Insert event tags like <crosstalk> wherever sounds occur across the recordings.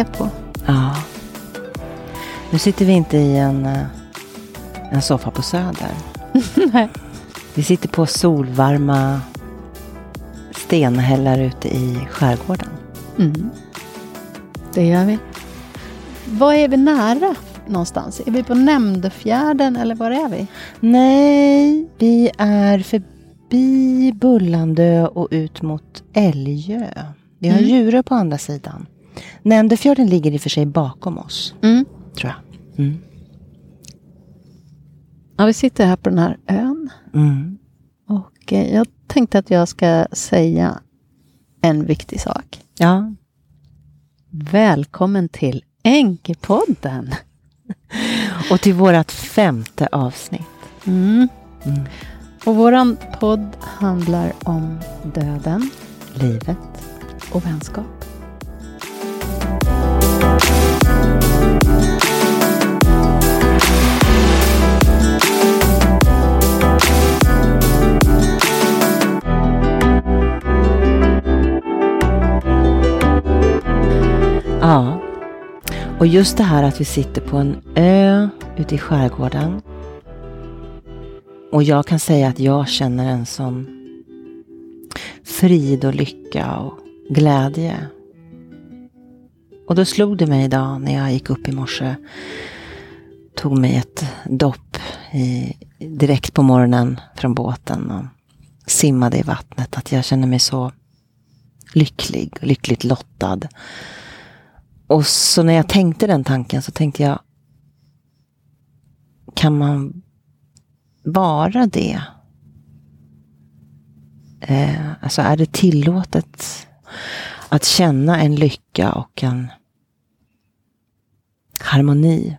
är på. ja. Nu sitter vi inte i en, eh, en soffa på Söder. <laughs> Nej. Vi sitter på solvarma stenhällar ute i skärgården. Mm. Det gör vi. Var är vi nära någonstans? Är vi på Nämndefjärden eller var är vi? Nej, vi är förbi Bullandö och ut mot Älgö. Vi har Mm. Djurö på andra sidan. Nämndefjorden ligger i och för sig bakom oss, Mm. tror jag. Mm. Ja, vi sitter här på den här ön. Mm. Och eh, jag tänkte att jag ska säga en viktig sak. Ja. Välkommen till Änkepodden! <laughs> Och till vårt femte avsnitt. Mm. Mm. Och våran podd handlar om döden Livet. och vänskap. Ja. Och just det här att vi sitter på en ö ute i skärgården. Och jag kan säga att jag känner en sån frid och lycka och glädje. Och då slog det mig idag när jag gick upp i morse. Tog mig ett dopp i, direkt på morgonen från båten och simmade i vattnet. Att jag känner mig så lycklig och lyckligt lottad. Och så när jag tänkte den tanken så tänkte jag, kan man vara det? Eh, alltså är det tillåtet att känna en lycka och en harmoni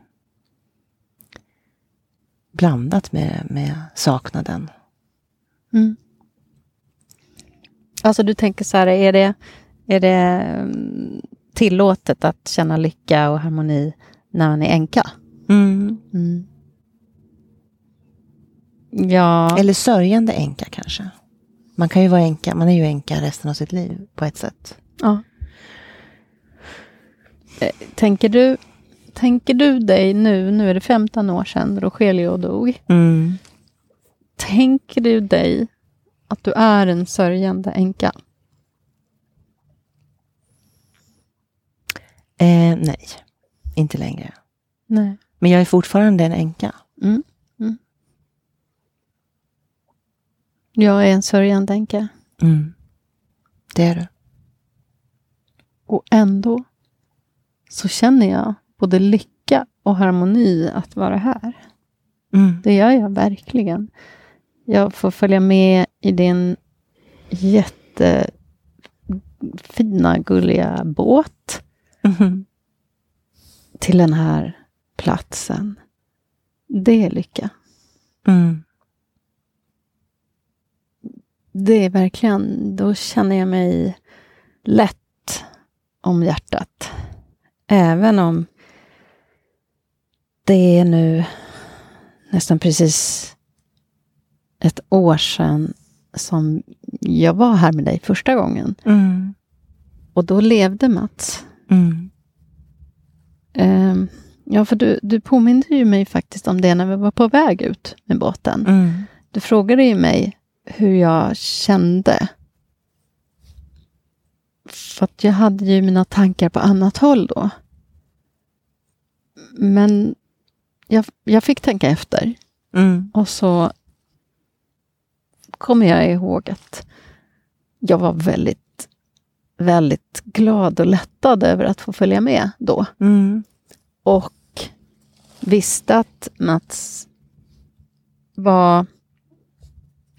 blandat med, med saknaden? Mm. Alltså du tänker så här, är det, är det mm, tillåtet att känna lycka och harmoni när man är änka? Mm. Mm. Ja, Eller sörjande änka kanske. Man kan ju vara änka, man är ju änka resten av sitt liv på ett sätt. ja. Eh, Tänker du, tänker du dig nu, nu är det 15 år sedan Rogelio dog. Mm. Tänker du dig att du är en sörjande änka? Eh, nej, inte längre. Nej. Men jag är fortfarande en änka. Mm. Mm. Jag är en sörjande änka. Mm. Det är du. Och ändå så känner jag både lycka och harmoni att vara här. Mm. Det gör jag verkligen. Jag får följa med i din jättefina, gulliga båt Mhm. till den här platsen. Det är lycka. Mm. Det är verkligen, då känner jag mig lätt om hjärtat. Även om det är nu nästan precis ett år sedan som jag var här med dig första gången. Mm. Och då levde Mats. Mm. Ehm, ja, för du, du påminde ju mig faktiskt om det när vi var på väg ut med båten. Mm. Du frågade ju mig hur jag kände. För att jag hade ju mina tankar på annat håll då. Men jag, jag fick tänka efter. Mm. Och så kommer jag ihåg att jag var väldigt, väldigt glad och lättad över att få följa med då. Mm. Och visste att Mats var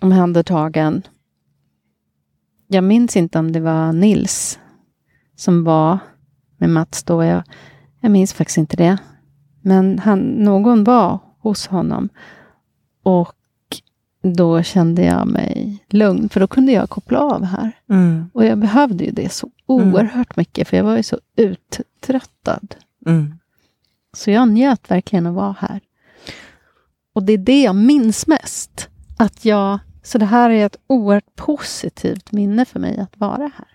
omhändertagen. Jag minns inte om det var Nils som var med Mats då. Jag, jag minns faktiskt inte det. Men han, någon var hos honom. Och då kände jag mig lugn, för då kunde jag koppla av här. Mm. Och jag behövde ju det så oerhört mycket, för jag var ju så uttröttad. Mm. Så jag njöt verkligen att vara här. Och det är det jag minns mest. Att jag, så det här är ett oerhört positivt minne för mig att vara här.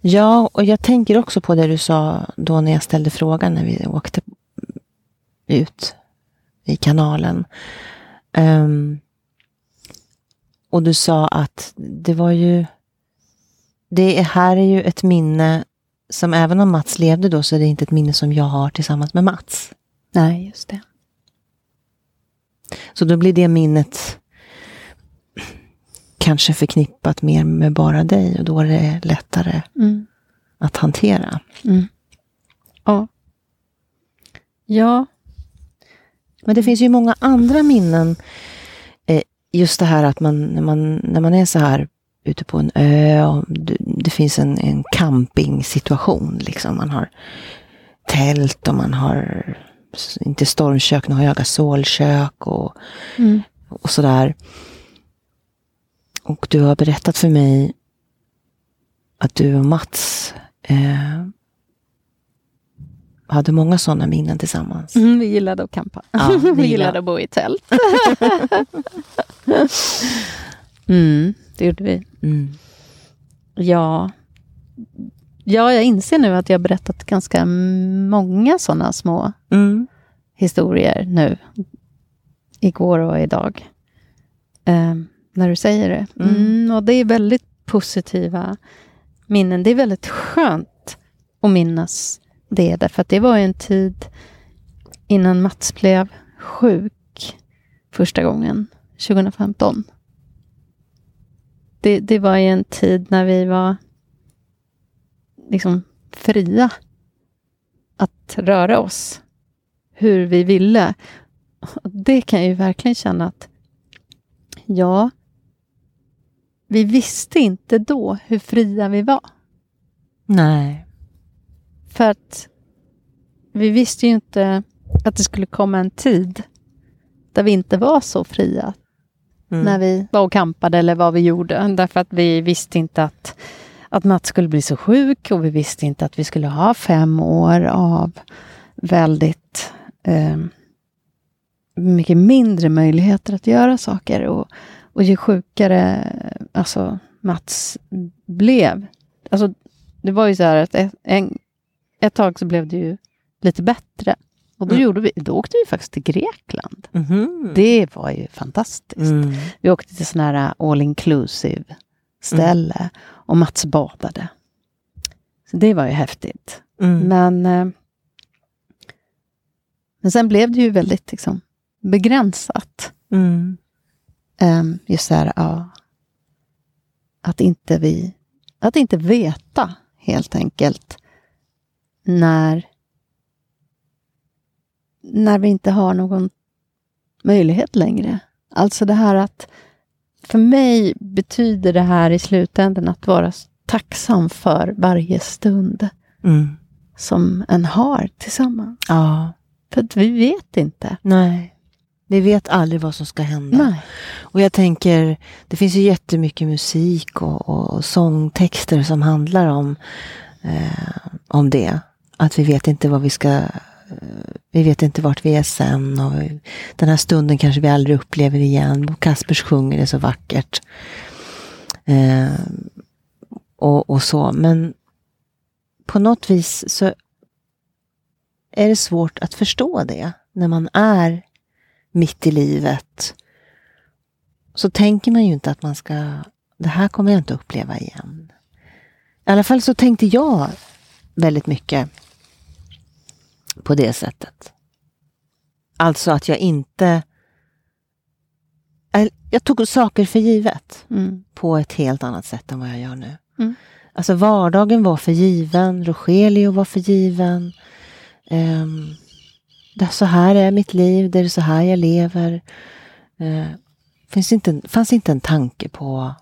Ja, och jag tänker också på det du sa då när jag ställde frågan när vi åkte ut i kanalen. Um, och du sa att det var ju... Det här är ju ett minne som även om Mats levde då så är det inte ett minne som jag har tillsammans med Mats. Nej, just det. Så då blir det minnet kanske förknippat mer med bara dig och då är det lättare mm. att hantera. Mm. Ja. Ja. Men det finns ju många andra minnen. Eh, just det här att man när, man, när man är så här ute på en ö och det finns en, en campingsituation. Liksom. Man har tält och man har, inte stormkök, nu har jag gasolkök och, mm. och sådär. Och du har berättat för mig att du och Mats eh, hade många sådana minnen tillsammans. Mm, vi gillade att campa. Ja, <laughs> vi, vi gillade att bo i tält. <laughs> mm, det gjorde vi. Mm. Ja. ja, jag inser nu att jag berättat ganska många sådana små mm. historier nu. Igår och idag. Um, när du säger det. Mm. mm. och det är väldigt positiva minnen. Det är väldigt skönt att minnas det, därför att det var en tid innan Mats blev sjuk första gången, 2015. Det, det var en tid när vi var liksom fria att röra oss hur vi ville. Det kan jag ju verkligen känna att ja, vi visste inte då hur fria vi var. Nej. För att vi visste ju inte att det skulle komma en tid där vi inte var så fria. Mm. När vi var och kampade eller vad vi gjorde. Därför att vi visste inte att, att Mats skulle bli så sjuk och vi visste inte att vi skulle ha fem år av väldigt eh, mycket mindre möjligheter att göra saker. Och, och ju sjukare alltså, Mats blev. Alltså, det var ju så här att en, ett tag så blev det ju lite bättre. Och då, mm. gjorde vi, då åkte vi faktiskt till Grekland. Mm. Det var ju fantastiskt. Mm. Vi åkte till sån här all inclusive ställe mm. och Mats badade. Så det var ju häftigt. Mm. Men, eh, men sen blev det ju väldigt liksom, begränsat. Um, just så här, ja, att inte vi, att inte veta helt enkelt när, när vi inte har någon möjlighet längre. Alltså det här att för mig betyder det här i slutändan att vara tacksam för varje stund mm. som en har tillsammans. Ja. För att vi vet inte. Nej. Vi vet aldrig vad som ska hända. Nej. Och jag tänker, det finns ju jättemycket musik och, och sångtexter som handlar om, eh, om det. Att vi vet inte vad vi ska vi vet inte vart vi är sen och den här stunden kanske vi aldrig upplever igen. Bo Kaspers sjunger det så vackert. Eh, och, och så, men på något vis så är det svårt att förstå det när man är mitt i livet. Så tänker man ju inte att man ska, det här kommer jag inte uppleva igen. I alla fall så tänkte jag väldigt mycket på det sättet. Alltså att jag inte... Jag tog saker för givet mm. på ett helt annat sätt än vad jag gör nu. Mm. Alltså vardagen var för given, Rogelio var för given. Um, det så här är mitt liv, det är så här jag lever. Eh, finns inte, fanns inte en tanke på,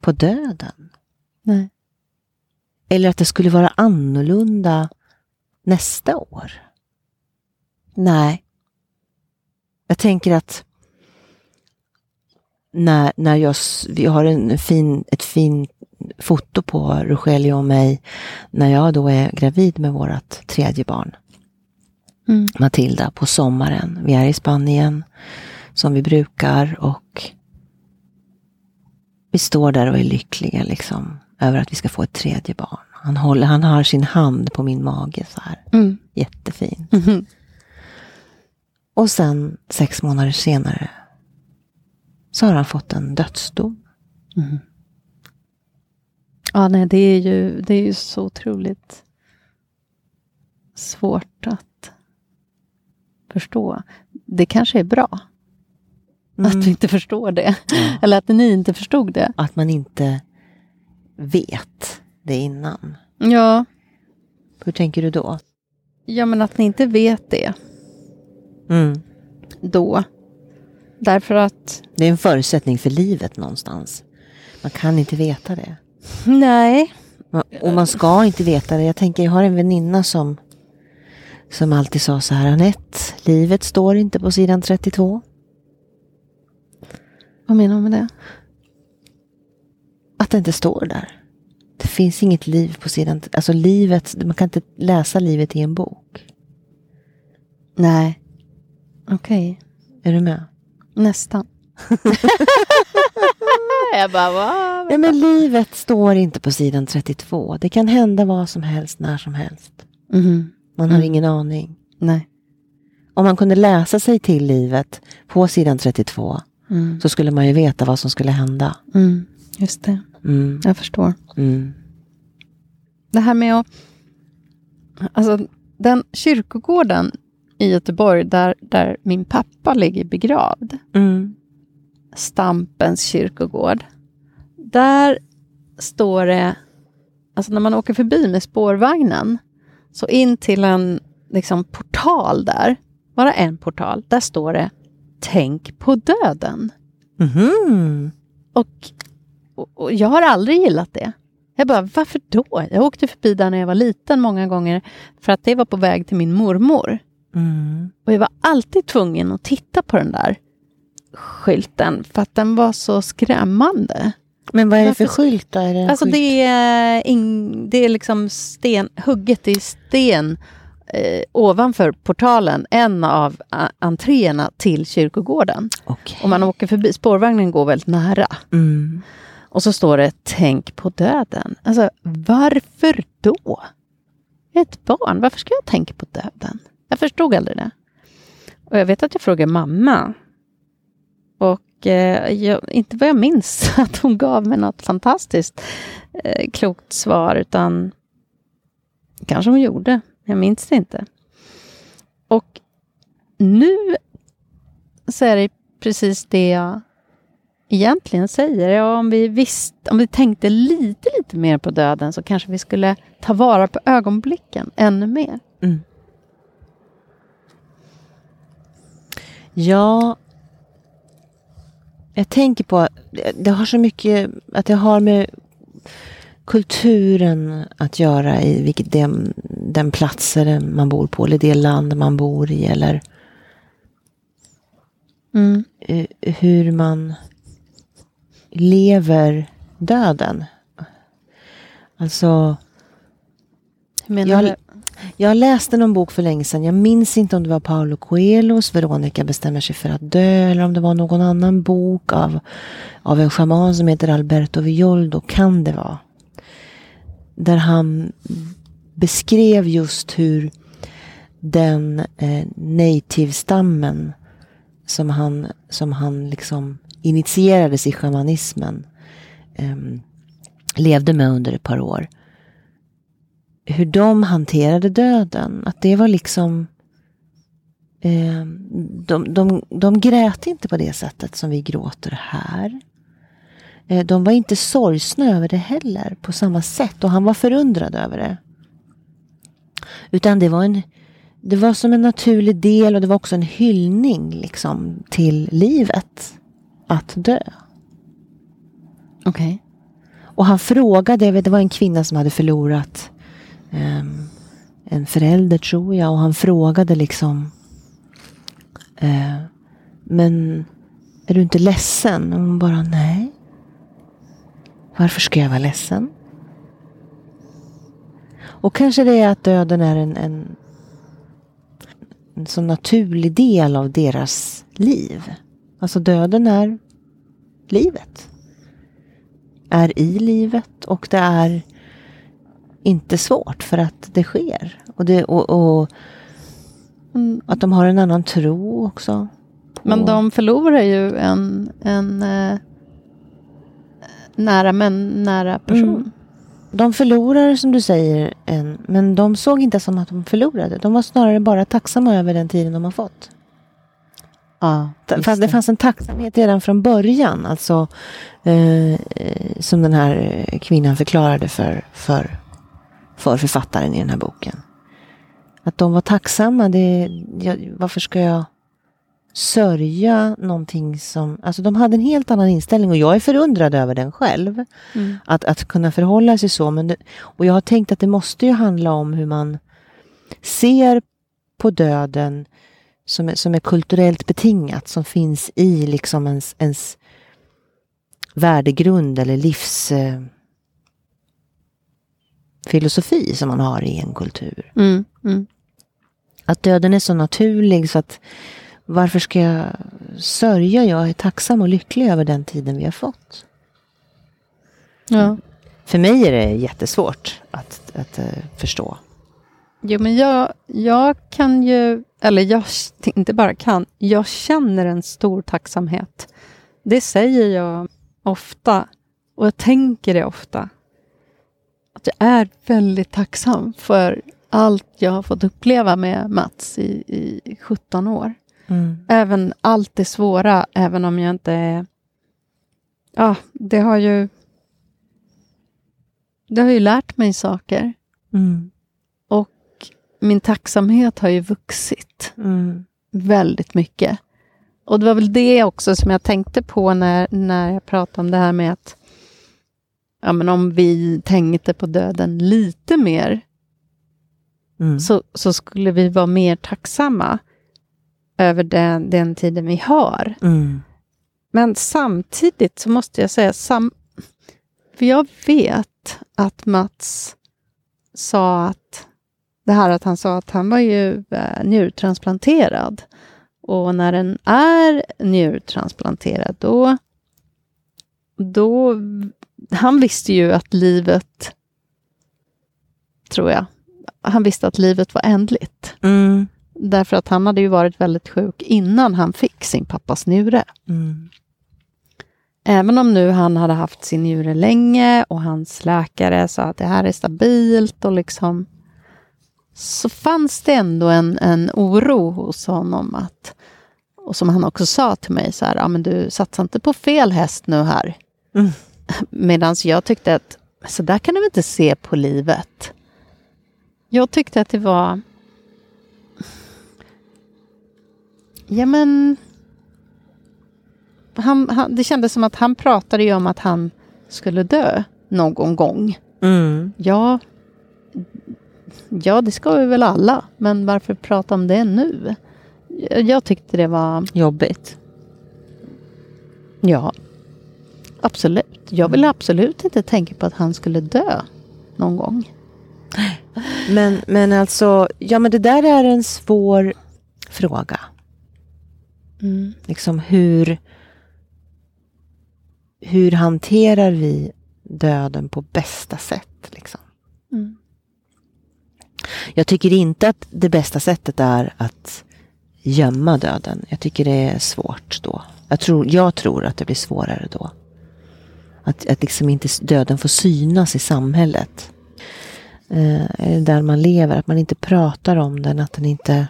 på döden. Nej. Eller att det skulle vara annorlunda nästa år. Nej. Jag tänker att när, när jag, vi har en fin, ett fint foto på Rogelio och mig när jag då är gravid med vårt tredje barn mm. Matilda på sommaren. Vi är i Spanien som vi brukar och vi står där och är lyckliga liksom över att vi ska få ett tredje barn. Han, håller, han har sin hand på min mage så här. Mm. Jättefint. Mhm. Och sen sex månader senare så har han fått en dödsdom. Ja, nej, det är ju, det är ju så otroligt svårt att förstå. Det kanske är bra att vi inte förstår det. Mm. <laughs> Eller att ni inte förstod det. Att man inte vet det innan. Ja, Hur tänker du då? ja men att ni inte vet det Mm. då. Därför att, Det är en förutsättning för livet någonstans. Man kan inte veta det. nej, Och man ska inte veta det. Jag tänker, jag har en väninna som, som alltid sa så här, Anette, livet står inte på sidan 32. vad menar du med det? Att det inte står där. Det finns inget liv på sidan, alltså livet, man kan inte läsa livet i en bok. Nej. Okej, Är du med? nästan. <laughs> jag bara, va? Ja, men livet står inte på sidan 32. Det kan hända vad som helst, när som helst. Mhm. Man har Mm. ingen aning. Nej. Om man kunde läsa sig till livet på sidan 32 Mm. så skulle man ju veta vad som skulle hända. Mm. Just det, Mm, jag förstår. mm, Det här med att... Alltså, den kyrkogården i Göteborg där, där min pappa ligger begravd, mm, Stampens kyrkogård, där står det, alltså när man åker förbi med spårvagnen, så in till en liksom, portal där, bara en portal, där står det Tänk på döden. mhm. Och, och, och jag har aldrig gillat det. Jag bara, varför då? Jag åkte förbi där när jag var liten många gånger för att det var på väg till min mormor. Mm. Och jag var alltid tvungen att titta på den där skylten för att den var så skrämmande. Men vad är det för skylt då? Är det Alltså skylt? det är, ing, det är liksom sten, hugget i sten eh, ovanför portalen, en av entréerna till kyrkogården. Okej. Om man åker förbi, spårvagnen går väldigt nära. Mm. Och så står det Tänk på döden. Alltså varför då? Ett barn, varför ska jag tänka på döden? Jag förstod aldrig det. Och jag vet att jag frågade mamma. Och eh, jag, inte vad jag minns <laughs> att hon gav mig något fantastiskt eh, klokt svar, utan kanske hon gjorde. Jag minns det inte. Och nu så är det precis det jag egentligen säger. Ja, om vi visste, om vi tänkte lite, lite mer på döden så kanske vi skulle ta vara på ögonblicken ännu mer. Mm. Ja, jag tänker på att det har så mycket att det har med kulturen att göra i vilket den, den platsen man bor på eller det land man bor i eller Mm. eh, hur man lever döden. Alltså, Hur menar Jag- du? jag läste någon bok för länge sedan. Jag minns inte om det var Paolo Coelhos Veronica bestämmer sig för att dö eller om det var någon annan bok av, av en schaman som heter Alberto Villoldo. Kan det vara. Där han beskrev just hur den eh, native-stammen som han, som han liksom initierades i shamanismen Um, levde med under ett par år hur de hanterade döden. Att det var liksom... Um, de, de, de grät inte på det sättet som vi gråter här. Eh, de var inte sorgsna över det heller på samma sätt och han var förundrad över det. Utan det var en... Det var som en naturlig del och det var också en hyllning liksom till livet. Att dö. Okej. Och han frågade, jag vet, det var en kvinna som hade förlorat ehm, en förälder tror jag. Och han frågade liksom. Eh, men är du inte ledsen? Och hon bara nej. Varför ska jag vara ledsen? Och kanske det är att döden är en, en, en så naturlig del av deras liv. Alltså döden är livet. är i livet och det är inte svårt för att det sker. Och, det, och, och Mm. att de har en annan tro också. Men de förlorar ju en, en eh, nära men nära person. Mm. De förlorar som du säger, en, men de såg inte som att de förlorade. De var snarare bara tacksamma över den tiden de har fått. Ja, fanns, det fanns en tacksamhet redan från början. Alltså, eh, eh, som den här eh, kvinnan förklarade för, för, för författaren i den här boken. Att de var tacksamma. Det, jag, varför ska jag sörja någonting som... Alltså de hade en helt annan inställning och jag är förundrad över den själv. Mm. Att, att kunna förhålla sig så. Men det, och jag har tänkt att det måste ju handla om hur man ser på döden som är, som är kulturellt betingat, som finns i liksom ens, ens värdegrund eller livs eh, som man har i en kultur. Mm. Mm. Att döden är så naturlig så att varför ska jag sörja? Jag är tacksam och lycklig över den tiden vi har fått. Ja. För mig är det jättesvårt att, att eh, förstå. Jo, men jag, jag kan ju, eller jag inte bara kan, jag känner en stor tacksamhet. Det säger jag ofta och jag tänker det ofta. Att jag är väldigt tacksam för allt jag har fått uppleva med Mats i, i 17 år. Mm. Även allt det svåra, även om jag inte är... Ja, det har ju... Det har ju lärt mig saker. Mm. Min tacksamhet har ju vuxit Mm. väldigt mycket. Och det var väl det också som jag tänkte på när, när jag pratade om det här med att ja, men om vi tänkte på döden lite mer Mm. så, så skulle vi vara mer tacksamma över den, den tiden vi har. Mm. Men samtidigt så måste jag säga, sam, för jag vet att Mats sa att det här att han sa att han var ju eh, njurtransplanterad. Och när den är njurtransplanterad, då, då... Han visste ju att livet, tror jag, han visste att livet var ändligt. Mm. Därför att han hade ju varit väldigt sjuk innan han fick sin pappas njure. Mm. Även om nu han hade haft sin njure länge och hans läkare sa att det här är stabilt och liksom så fanns det ändå en, en oro hos honom att och som han också sa till mig så här, ja men du satsar inte på fel häst nu här. Mm. <laughs> Medan jag tyckte att så där kan du inte se på livet. Jag tyckte att det var Ja men han, han, det kändes som att han pratade om att han skulle dö någon gång. Mm. Ja, ja, det ska vi väl alla, men varför prata om det nu? Jag, tyckte det var, Jobbigt. ja, absolut. Jag ville absolut inte tänka på att han skulle dö någon gång. Men, men alltså, ja men det där är en svår fråga. Mm. Liksom hur, hur hanterar vi döden på bästa sätt? Liksom? Mm. Jag tycker inte att det bästa sättet är att gömma döden. Jag tycker det är svårt då. Jag tror, jag tror att det blir svårare då. Att, att liksom inte döden får synas i samhället. Eh, där man lever, att man inte pratar om den, att den inte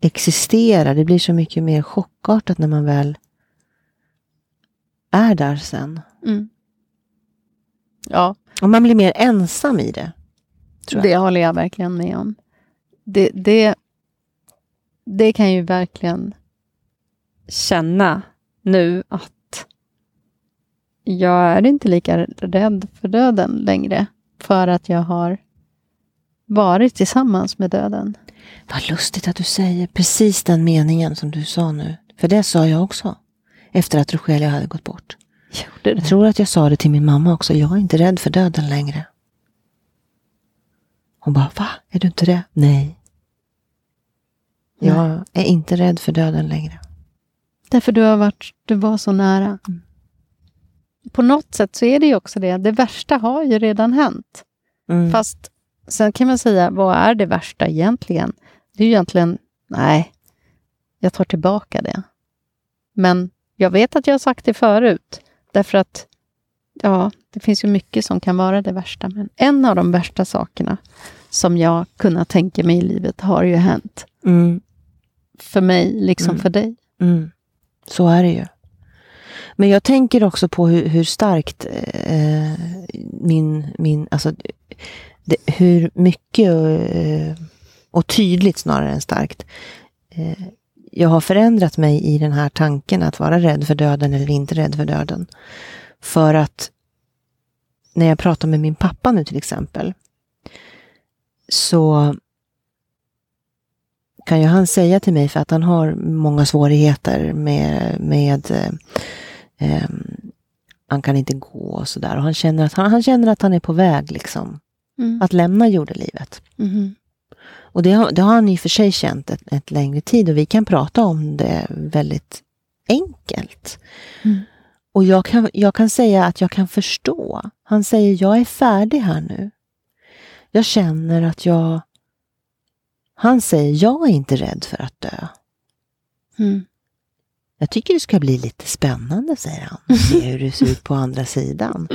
existerar. Det blir så mycket mer chockartat när man väl är där sen. Mm. Ja, och man blir mer ensam i det. Det håller jag verkligen med om. Det, det, det kan ju verkligen känna nu att jag är inte lika rädd för döden längre. För att jag har varit tillsammans med döden. Vad lustigt att du säger precis den meningen som du sa nu. För det sa jag också. Efter att Rogelia hade gått bort. Gjorde Jag tror att jag sa det till min mamma också. Jag är inte rädd för döden längre. Hon bara, va? Är du inte det? Nej. Jag är inte rädd för döden längre. Därför du har varit, du var så nära. på något sätt så är det ju också det. Det värsta har ju redan hänt. Mm. Fast sen kan man säga, vad är det värsta egentligen? Det är ju egentligen, nej, jag tar tillbaka det. Men jag vet att jag har sagt det förut, därför att ja, det finns ju mycket som kan vara det värsta. Men en av de värsta sakerna som jag kunnat tänka mig i livet har ju hänt. Mm. För mig, liksom Mm. för dig. Mm. Så är det ju. Men jag tänker också på hur, hur starkt eh, min, min, alltså det, hur mycket eh, och tydligt snarare än starkt eh, jag har förändrat mig i den här tanken att vara rädd för döden eller inte rädd för döden. För att när jag pratar med min pappa nu till exempel så kan ju han säga till mig, för att han har många svårigheter med, med eh, ehm, han kan inte gå och sådär. Han känner, att han, han känner att han är på väg liksom, Mm. att lämna jordelivet. Mhm. Och det har, det har han i och för sig känt ett, ett längre tid och vi kan prata om det väldigt enkelt. Mm. Och jag kan, jag kan säga att jag kan förstå. Han säger, jag är färdig här nu. Jag känner att jag... Han säger, jag är inte rädd för att dö. Mm. Jag tycker det ska bli lite spännande, säger han. Se hur det ser ut på andra sidan.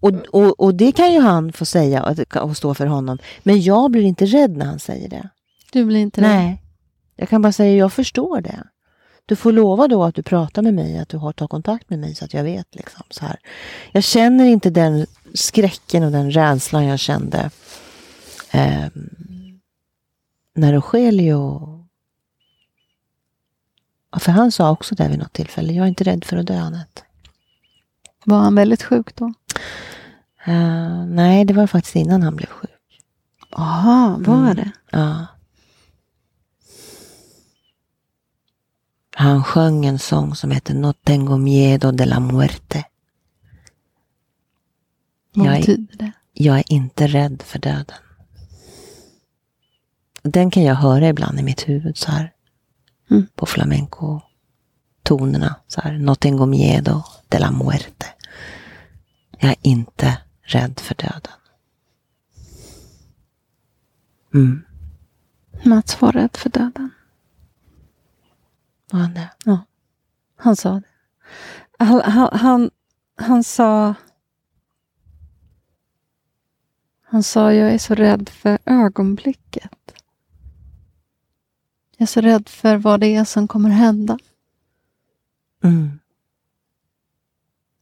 Och, och, och det kan ju han få säga och, stå för honom. Men jag blir inte rädd när han säger det. Du blir inte rädd? Nej. Jag kan bara säga, jag förstår det. Du får lova då att du pratar med mig, att du har tagit kontakt med mig så att jag vet. Liksom, så här. Jag känner inte den skräcken och den rädslan jag kände eh, när Rogelio... För han sa också det vid något tillfälle, jag är inte rädd för att dö, Anette. Var han väldigt sjuk då? Eh, nej, det var faktiskt innan han blev sjuk. Jaha, var Mm. det? Ja. Han sjöng en sång som heter No tengo miedo de la muerte. Vad Jag är, betyder det? jag är inte rädd för döden. Den kan jag höra ibland i mitt huvud så här. Mm. På flamenco-tonerna. Så här. No tengo miedo de la muerte. Jag är inte rädd för döden. Mm. Mats var rädd för döden. Var han det? Han sa det. Han, han, han, han sa... Han sa, jag är så rädd för ögonblicket. Jag är så rädd för vad det är som kommer hända. Mm.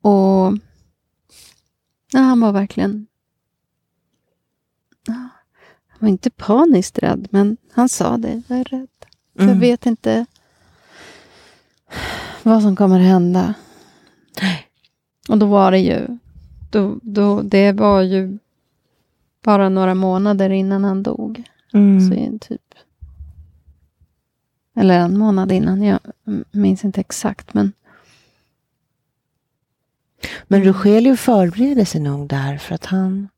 Och ja, han var verkligen... Ja, han var inte paniskt rädd, men han sa det. Jag är rädd. För Mm. Jag vet inte vad som kommer hända. Och då var det ju... Då, då, det var ju bara några månader innan han dog. Mm. Så typ... Eller en månad innan. Jag minns inte exakt, men... Men Rogelio förberedde sig nog där för att han...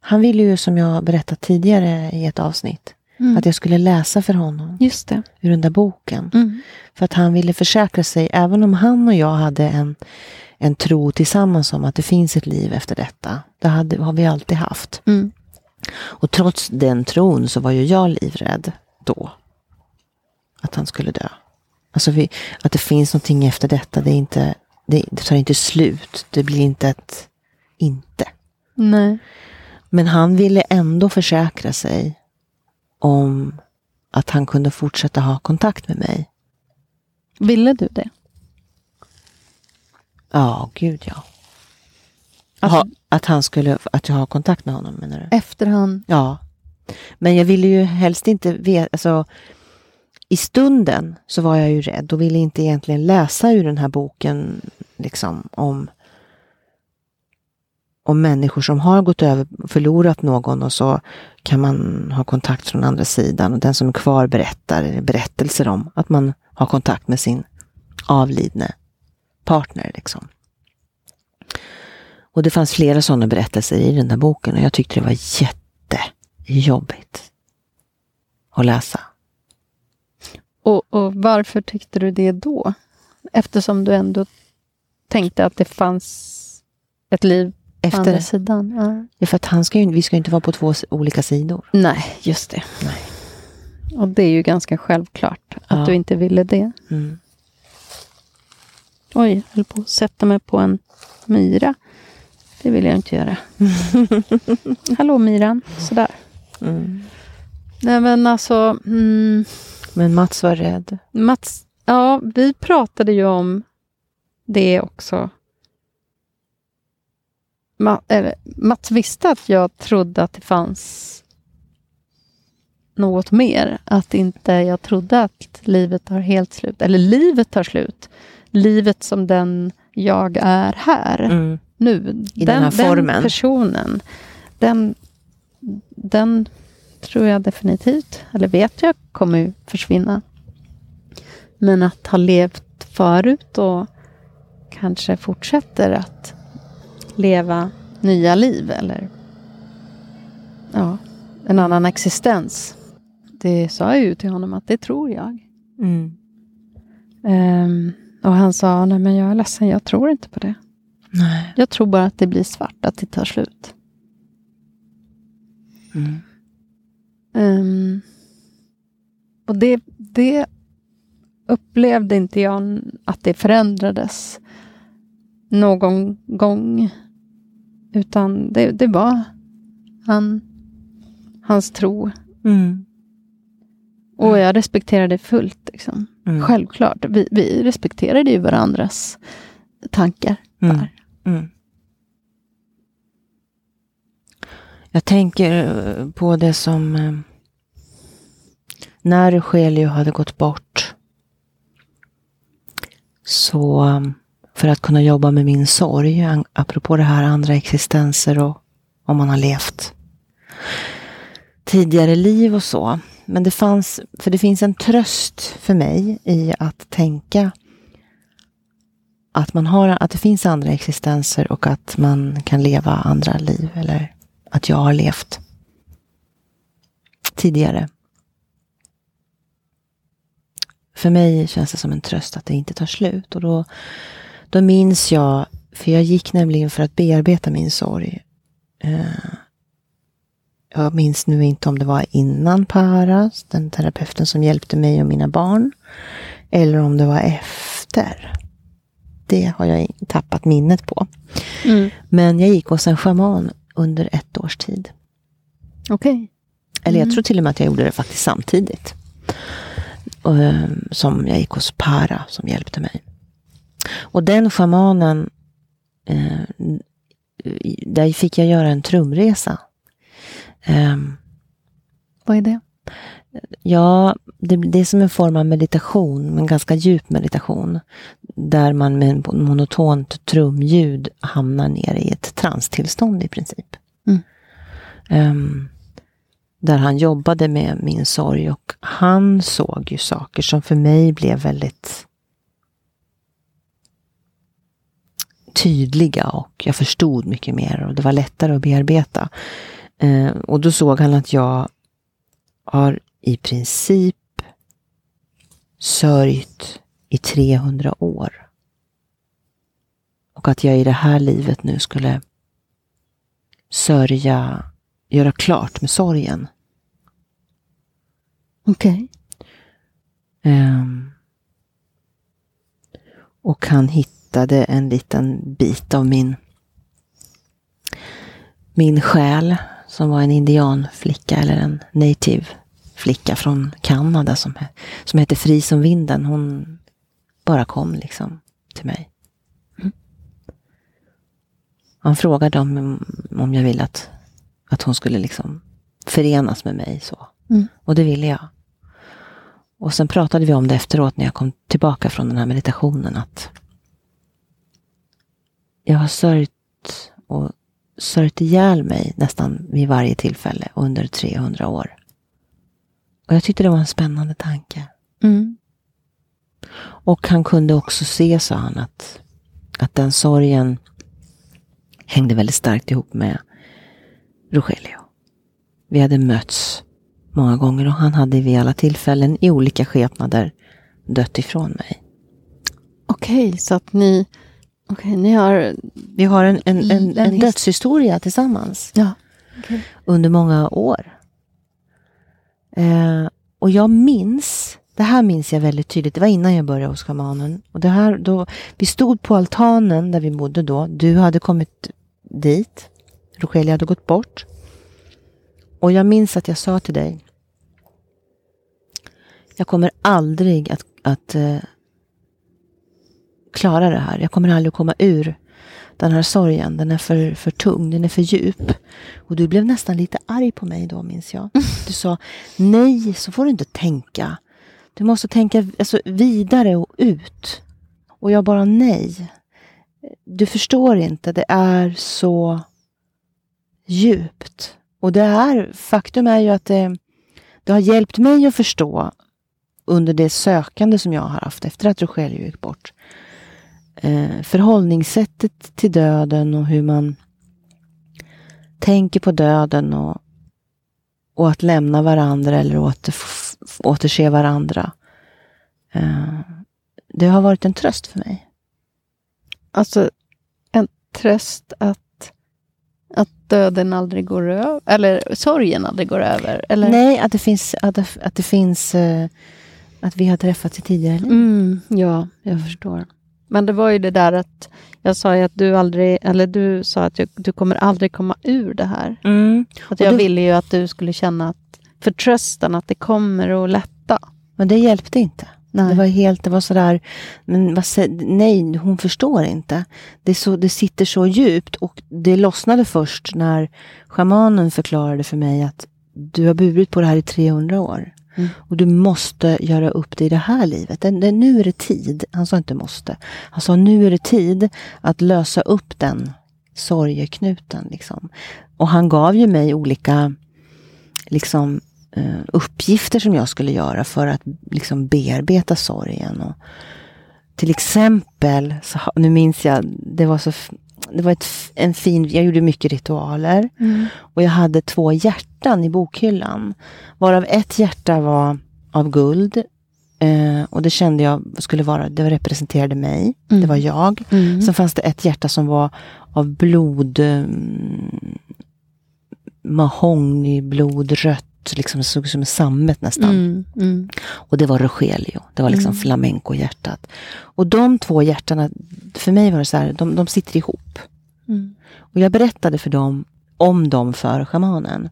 Han ville ju, som jag berättat tidigare i ett avsnitt, Mm. att jag skulle läsa för honom Just det. ur den där boken. Mm. För att han ville försäkra sig, även om han och jag hade en, en tro tillsammans om att det finns ett liv efter detta. Det hade, har vi alltid haft. Mm. Och trots den tron så var ju jag livrädd då. Att han skulle dö. Alltså vi, att det finns någonting efter detta. Det, är inte, det, det tar inte slut. Det blir inte ett inte. Nej. Men han ville ändå försäkra sig om att han kunde fortsätta ha kontakt med mig. Ville du det? Ja, gud ja. Alltså, ha, att han skulle, att jag har kontakt med honom menar du? Efter han... Ja. Men jag ville ju helst inte veta, alltså i stunden så var jag ju rädd och ville inte egentligen läsa ur den här boken liksom om om människor som har gått över förlorat någon och så kan man ha kontakt från andra sidan och den som är kvar berättar berättelser om att man har kontakt med sin avlidne partner. Liksom. Och det fanns flera sådana berättelser i den där boken och jag tyckte det var jättejobbigt att läsa. Och, och varför tyckte du det då? Eftersom du ändå tänkte att det fanns ett liv på andra Efter, sidan. Ja. ja, för att han ska ju, vi ska ju inte vara på två olika sidor. Nej, just det. Nej. Och det är ju ganska självklart att Ja. du inte ville det. Mm. Oj, jag höll på att sätta mig på en myra. Det vill jag inte göra. <laughs> Hallå myran, sådär. Mm. Nej men alltså, mm, Men Mats var rädd. Mats, ja vi pratade ju om det också. Ma, eller, Mats visste att jag trodde att det fanns något mer. Att inte jag trodde att livet tar helt slut. Eller livet tar slut. Livet som den jag är här Mm. nu. I den här formen. Den personen, den, den tror jag definitivt, eller vet jag, kommer försvinna. Men att ha levt förut och kanske fortsätter att leva nya liv eller ja, en annan existens. Det sa jag ju till honom att det tror jag. Mm. Ehm, och han sa, nej men jag är ledsen, jag tror inte på det. Nej. Jag tror bara att det blir svart, att det tar slut. Mm. Ehm, och det, det upplevde inte jag att det förändrades någon gång. Utan det, det var han, hans tro. Mm. Och jag respekterade det fullt. Liksom. Mm. Självklart. Vi, vi respekterade ju varandras tankar. Mm. där. Mm. Jag tänker eh, på det som eh, när Rogelio hade gått bort. Så um, för att kunna jobba med min sorg, apropå det här andra existenser och om man har levt tidigare liv och så. Men det fanns, för det finns en tröst för mig i att tänka att, man har, att det finns andra existenser och att man kan leva andra liv. Eller att jag har levt tidigare. För mig känns det som en tröst att det inte tar slut. Och då, då minns jag, för jag gick nämligen för att bearbeta min sorg. Eh, jag minns nu inte om det var innan Paras, den terapeuten som hjälpte mig och mina barn. Eller om det var efter. Det har jag tappat minnet på. Mm. Men jag gick hos en shaman under ett års tid. Okej. Eller jag Mm. tror till och med att jag gjorde det faktiskt samtidigt. Eh, som jag gick hos Para som hjälpte mig. Och den shamanen, eh, där fick jag göra en trumresa. Ehm, Vad är det? Ja, det, det är som en form av meditation, men ganska djup meditation. Där man med en monotont trumljud hamnar ner i ett transtillstånd i princip. Mm. Ehm, där han jobbade med min sorg och han såg ju saker som för mig blev väldigt tydliga och jag förstod mycket mer och det var lättare att bearbeta. Eh, och då såg han att jag har i princip sörjt i 300 år. Och att jag i det här livet nu skulle sörja, göra klart med sorgen. Okej. Ehm, och han hittade en liten bit av min, min själ som var en indianflicka eller en native flicka från Kanada som, som hette Fri som vinden. Hon bara kom liksom till mig. Mm. Han frågade om, om jag ville att, att hon skulle liksom förenas med mig. så. Mm. Och det ville jag. Och sen pratade vi om det efteråt när jag kom tillbaka från den här meditationen. Att jag har sörjt och sörjt ihjäl mig nästan vid varje tillfälle under 300 år. Och jag tyckte det var en spännande tanke. Mm. Och han kunde också se, sa han, att, att den sorgen hängde väldigt starkt ihop med Rogelio. Vi hade mötts många gånger och han hade vid alla tillfällen i olika skepnader dött ifrån mig. Okej, så att ni Okej, ni har... Vi har en, en, en, En en his- dödshistoria tillsammans Ja. under många år. Eh, och jag minns, det här minns jag väldigt tydligt, det var innan jag började hos schamanen. Och det här, då, vi stod på altanen där vi bodde då. Du hade kommit dit. Rogelia hade gått bort. Och jag minns att jag sa till dig. Jag kommer aldrig att, att eh, klara det här. Jag kommer aldrig att komma ur den här sorgen. Den är för, för tung, den är för djup. Och du blev nästan lite arg på mig då, minns jag. Du sa, nej, så får du inte tänka. Du måste tänka alltså, vidare och ut. Och jag bara, nej. Du förstår inte, det är så djupt. Och det här, faktum är ju att det, det har hjälpt mig att förstå under det sökande som jag har haft efter att Rogelio gick bort. Eh, förhållningssättet till döden och hur man tänker på döden och, och att lämna varandra eller åter, återse varandra. Eh, det har varit en tröst för mig. Alltså, en tröst att, att döden aldrig går över, eller sorgen aldrig går över. Eller? Nej, att det finns, att att det finns eh, att vi har träffats i tidigare liv. Mm, ja, jag förstår. Men det var ju det där att jag sa ju att du aldrig, eller du sa att jag, du kommer aldrig komma ur det här. Mm. Att jag du- ville ju att du skulle känna att förtröstan att det kommer att lätta. Men det hjälpte inte. Nej. Det var helt, det var sådär, men vad, nej, hon förstår inte. Det, så, det sitter så djupt och det lossnade först när schamanen förklarade för mig att du har burit på det här i 300 år. Mm. Och du måste göra upp det i det här livet. Det, det, nu är det tid. Han sa inte måste. Han sa nu är det tid att lösa upp den sorgeknuten. Liksom. Och han gav ju mig olika liksom, uppgifter som jag skulle göra för att liksom, bearbeta sorgen. Och, till exempel, så, nu minns jag, det var så det var ett, en fin, jag gjorde mycket ritualer och jag hade två hjärtan i bokhyllan. Varav ett hjärta var av guld eh, och det kände jag skulle vara, det representerade mig. Mm. Det var jag. Mm. Sen fanns det ett hjärta som var av blod, mm, mahognyblodrött, liksom såg ut som en sammet nästan. Mm. Mm. Och det var Rogelio, det var liksom Mm. flamenco-hjärtat. Och de två hjärtarna, för mig var det så här, de, de sitter ihop. Mm. Och jag berättade för dem om dem för schamanen.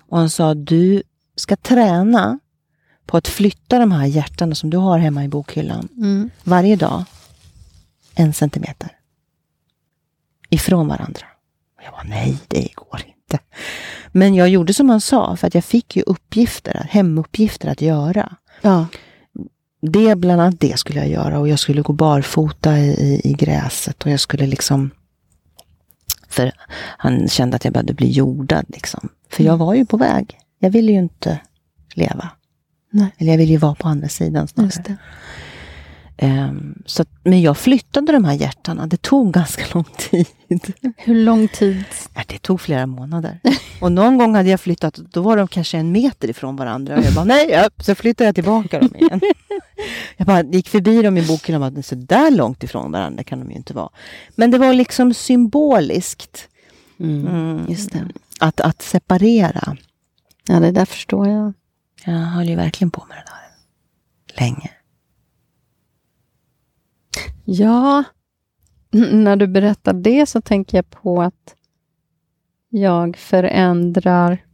Och han sa, du ska träna på att flytta de här hjärtarna som du har hemma i bokhyllan Mm. varje dag en centimeter ifrån varandra. Och jag bara, nej, det går inte. Men jag gjorde som han sa, för att jag fick ju uppgifter, hemuppgifter att göra. Ja. Det, bland annat det skulle jag göra och jag skulle gå barfota i, i, i gräset och jag skulle liksom för han kände att jag behövde bli jordad liksom. För jag var ju på väg. Jag ville ju inte leva. Nej. Eller jag ville ju vara på andra sidan snarare. Ehm, så, att- men jag flyttade de här hjärtarna. Det tog ganska lång tid. Hur lång tid? Ja, det tog flera månader. Och någon gång hade jag flyttat, då var de kanske en meter ifrån varandra. Och jag bara, nej, ja. så flyttade jag tillbaka dem igen. Jag bara gick förbi dem i boken och bara, så där långt ifrån varandra kan de ju inte vara. Men det var liksom symboliskt Mm. Just det. att, att separera. Ja, det där förstår jag. Jag höll ju verkligen på med det där länge. Ja, när du berättar det så tänker jag på att jag förändrar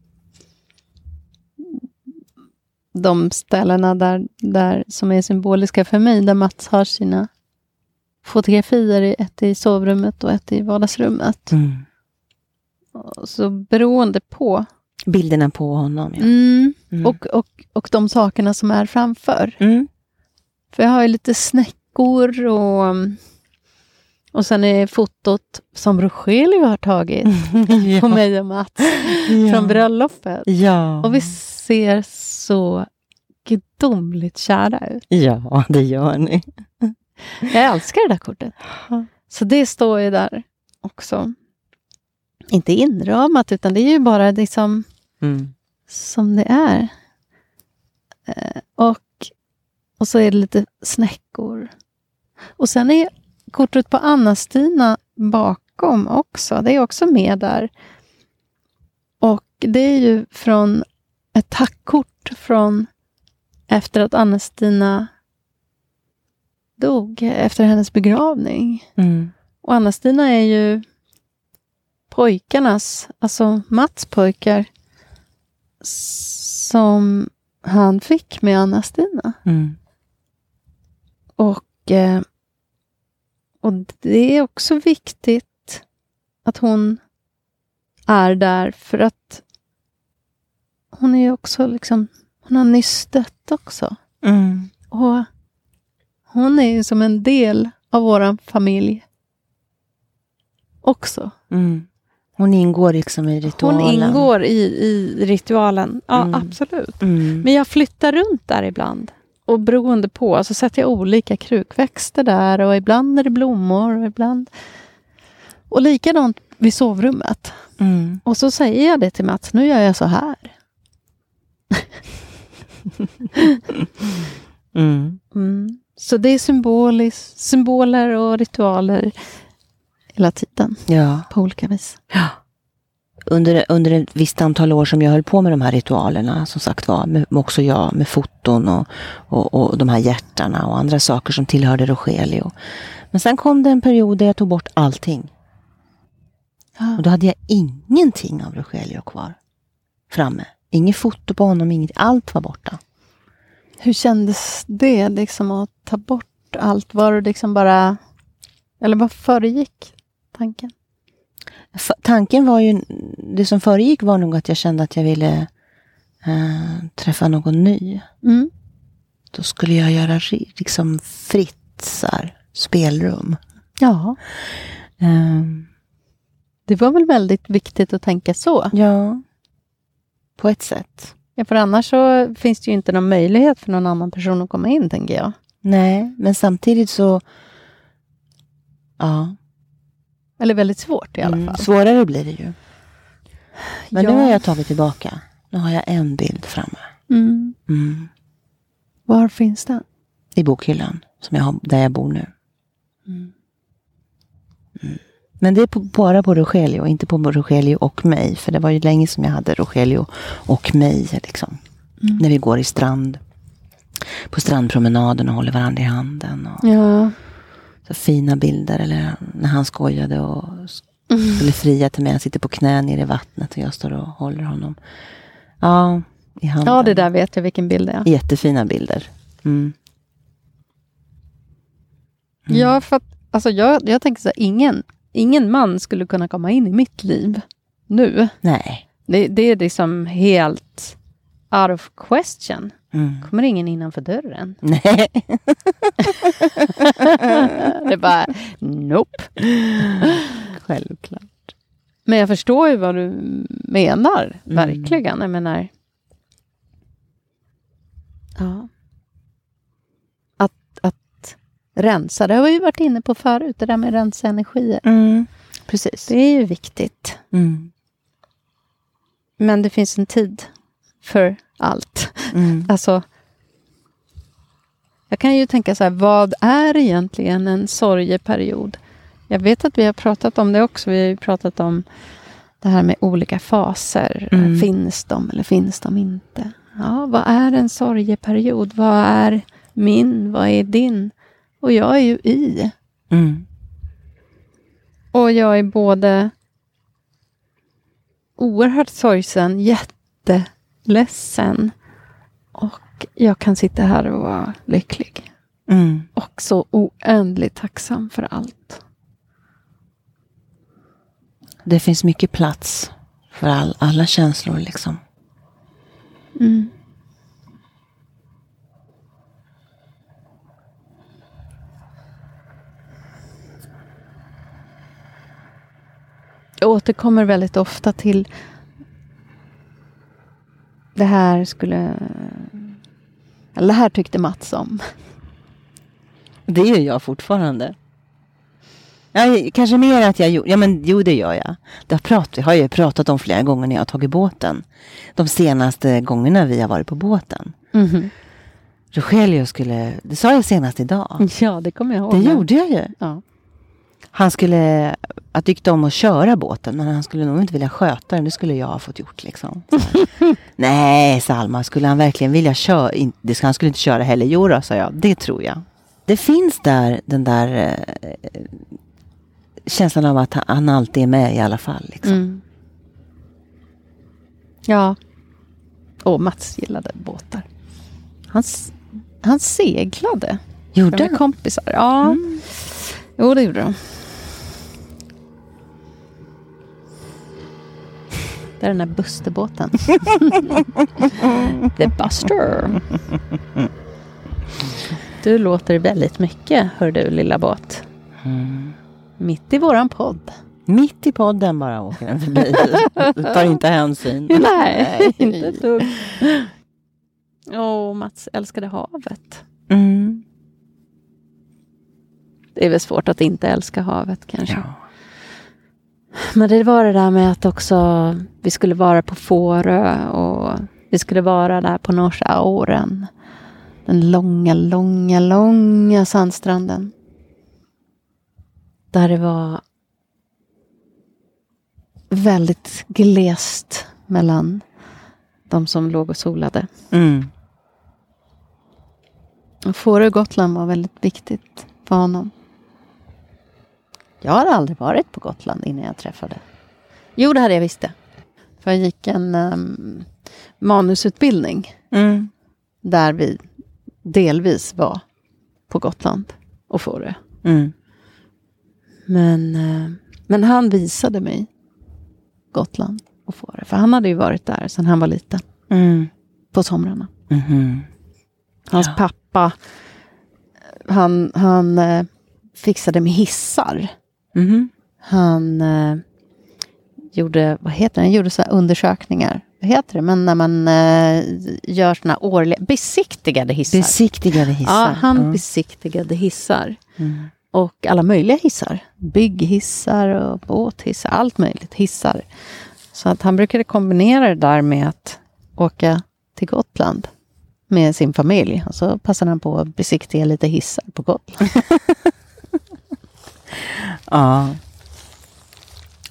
de ställena där, där som är symboliska för mig, där Mats har sina fotografier, ett i sovrummet och ett i vardagsrummet. Mm. Så beroende på. Bilderna på honom. Ja. Mm. Mm. Och, och, och de sakerna som är framför. Mm. För jag har ju lite snäckor och, och sen är fotot som Rogelio har tagit <laughs> på mig och Mats från bröllopet. Ja. Och vi ser så gudomligt kära ut. ja, det gör ni. Jag älskar det där kortet. Så det står ju där också. Inte inramat, utan det är ju bara liksom Mm. som det är. Eh, och, och så är det lite snäckor. Och sen är kortet på Anna-Stina bakom också. Det är också med där. Och det är ju från ett tackkort från efter att Anna-Stina dog, efter hennes begravning. Mm. Och Anna-Stina är ju pojkarnas, alltså Mats pojkar, som han fick med Anna-Stina. Mm. Och, eh, och det är också viktigt att hon är där för att hon är också liksom, hon har nyss dött också. Mm. Och hon är ju som en del av vår familj också. Mm. Hon ingår liksom i ritualen. Hon ingår i, i ritualen. Ja, Mm. absolut. Mm. Men jag flyttar runt där ibland. Och beroende på så sätter jag olika krukväxter där och ibland är det blommor och ibland... Och likadant vid sovrummet. Mm. Och så säger jag det till Mats, nu gör jag så här. <laughs> Mm. Mm. Så det är symbolis, symboler och ritualer hela tiden Ja. på olika vis. ja. Under, under ett visst antal år som jag höll på med de här ritualerna, som sagt var, med, också jag med foton och, och, och de här hjärtarna och andra saker som tillhörde Rogelio. Men sen kom det en period där jag tog bort allting. Ja. Och då hade jag ingenting av Rogelio kvar. Framme. Inget foto på honom, inget, allt var borta. Hur kändes det liksom att ta bort allt? Var det liksom bara... Eller vad föregick tanken? Tanken var ju, det som föregick var nog att jag kände att jag ville eh, träffa någon ny. Mm. Då skulle jag göra liksom fritt så här, spelrum. Ja, Ehm, det var väl väldigt viktigt att tänka så. ja, på ett sätt. Ja, för annars så finns det ju inte någon möjlighet för någon annan person att komma in, tänker jag. Nej, men samtidigt så... Ja, Eller väldigt svårt i alla mm, fall. svårare blir det ju. Men ja. nu har jag tagit tillbaka. Nu har jag en bild framme. Mm. Mm. Var finns den? I bokhyllan, som jag har, där jag bor nu. Mm. Men det är på, bara på Rogelio, inte på Rogelio och mig. För det var ju länge som jag hade Rogelio och mig. Liksom. Mm. När vi går i strand. På strandpromenaden och håller varandra i handen. Och Ja. Så fina bilder. Eller när han skojade och skulle fria till mig. Han sitter på knä nere i vattnet och jag står och håller honom. Ja, i handen. ja, det där vet jag vilken bild det är. Jättefina bilder. Mm. Mm. Ja, för att alltså, jag, jag tänker så här, ingen, ingen man skulle kunna komma in i mitt liv nu. Nej. Det, det är liksom helt out of question. Mm. Kommer ingen innanför dörren? Nej. <laughs> <laughs> det bara, nope. Självklart. Men jag förstår ju vad du menar, Mm. verkligen. Jag menar... Ja. Att, att rensa, det har vi ju varit inne på förut, det där med rensa energier. Mm. Precis. Det är ju viktigt. Mm. Men det finns en tid för allt. Mm. Alltså, jag kan ju tänka så här, vad är egentligen en sorgeperiod? Jag vet att vi har pratat om det också. Vi har ju pratat om det här med olika faser. Mm. Finns de eller finns de inte? Ja, vad är en sorgeperiod? Vad är min? Vad är din? Och jag är ju i. Mm. Och jag är både oerhört sorgsen, jätteledsen och jag kan sitta här och vara lycklig. Mm. Och så oändligt tacksam för allt. Det finns mycket plats för all, alla känslor liksom. Mm. Jag återkommer väldigt ofta till det här skulle... Eller det här tyckte Mats om. Det gör jag fortfarande. Ja, kanske mer att jag gjorde, ja men jo det gör jag. Det har, prat, har jag ju pratat om flera gånger när jag har tagit båten. De senaste gångerna vi har varit på båten. Mhm. Rogelio skulle, det sa jag senast idag. Ja, det kommer jag ihåg. Det gjorde jag ju. Ja. Han skulle ha tyckt om att köra båten, men han skulle nog inte vilja sköta den. Det skulle jag ha fått gjort. Liksom. <laughs> Nej, Salma, skulle han verkligen vilja köra? Det ska, han skulle inte köra heller. Jo då, sa jag. Det tror jag. Det finns där den där eh, känslan av att han, alltid är med i alla fall. Liksom. Mm. Ja. Och Mats gillade båtar. Han, han seglade. Gjorde Med han? kompisar. Ja. Jo, det gjorde de. Det är den där Busterbåten. The Buster. Du låter väldigt mycket, hör du lilla båt. Mitt i våran podd. Mitt i podden bara åker den förbi. Tar inte hänsyn. <laughs> Nej, inte ett dugg. Åh, Mats älskade havet. Mm. Det är väl svårt att inte älska havet kanske. Ja. Men det var det där med att också vi skulle vara på Fårö och vi skulle vara där på Norsauren. Den långa, långa, långa sandstranden. Där det var väldigt glest mellan de som låg och solade. Mm. Och Fårö Gotland var väldigt viktigt för honom. Jag hade aldrig varit på Gotland innan jag träffade. Jo, det hade jag visst det. För jag gick en um, manusutbildning Mm. där vi delvis var på Gotland och Fårö. Mm. Men, eh, men han visade mig Gotland och Fårö. För han hade ju varit där sedan han var liten. Mm. På somrarna. Mhm. Hans Ja. pappa, han, han eh, fixade med hissar. Mhm. Han eh, gjorde, vad heter det, han gjorde så undersökningar. Vad heter det, men när man eh, gör såna årliga, besiktigade hissar. Besiktigade hissar. ja, han Mm. besiktigade hissar. Mm. Och alla möjliga hissar. Bygghissar och båthissar, allt möjligt hissar. Så att han brukade kombinera det där med att åka till Gotland med sin familj. Och så passade han på att besiktiga lite hissar på Gotland. <laughs> Ja.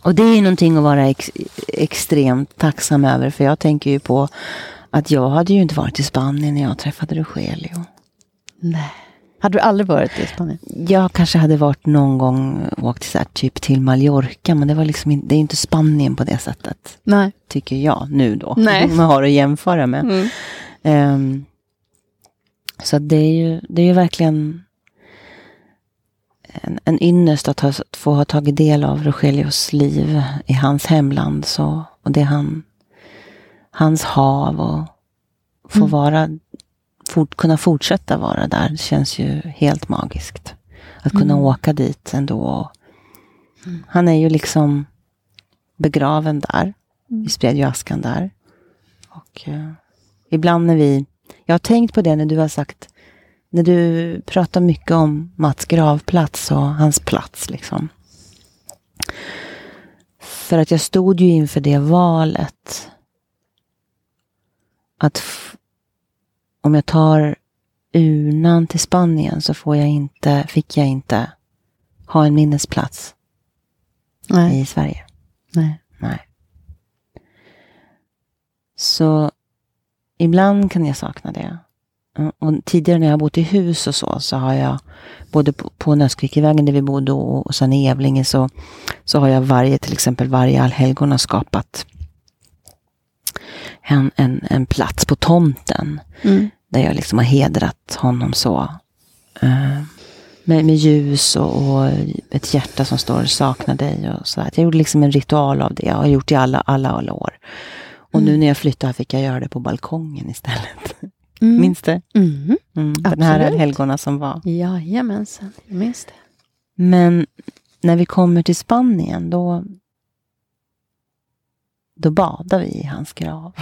Och det är ju någonting att vara ex extremt tacksam över. För jag tänker ju på att jag hade ju inte varit i Spanien när jag träffade Rogelio. Nej. Hade du aldrig varit i Spanien? Jag kanske hade varit någon gång och åkt så här, typ till Mallorca. Men det, var liksom, in- det är inte Spanien på det sättet. Nej. Tycker jag nu då. <laughs> Nej. Man har att jämföra med. Mm. Ehm, så det är ju, det är ju verkligen en, en ynnest att, ha, att få ha tagit del av Rogelios liv i hans hemland. Så, och det han, hans hav och få Mm. vara, fort, kunna fortsätta vara där. Det känns ju helt magiskt. Att kunna Mm. åka dit ändå. Och, Han är ju liksom begraven där. Vi spred ju askan där. Och eh, ibland när vi... Jag har tänkt på det när du har sagt... När du pratar mycket om Mats gravplats och hans plats. liksom. För att jag stod ju inför det valet. Att om jag tar urnan till Spanien så får jag inte, fick jag inte ha en minnesplats Nej. i Sverige. Nej. Nej. Så ibland kan jag sakna det. Mm, Och tidigare när jag har bott i hus och så, så har jag både på, på Nöskvikivägen där vi bodde och, och sen i Evlinge så, så har jag varje, till exempel varje allhelgona skapat en, en, en plats på tomten Mm. där jag liksom har hedrat honom så. Eh, med, med ljus och, och ett hjärta som står saknar dig och så. Jag gjorde liksom en ritual av det. Jag har gjort det i alla, alla, alla år. Och nu när jag flyttade fick jag göra det på balkongen istället. <laughs> Mm. Minns du? Mm. Mm, den här helgona som var. Jajamensan, jag minns det. Men när vi kommer till Spanien då, då badar vi i hans grav.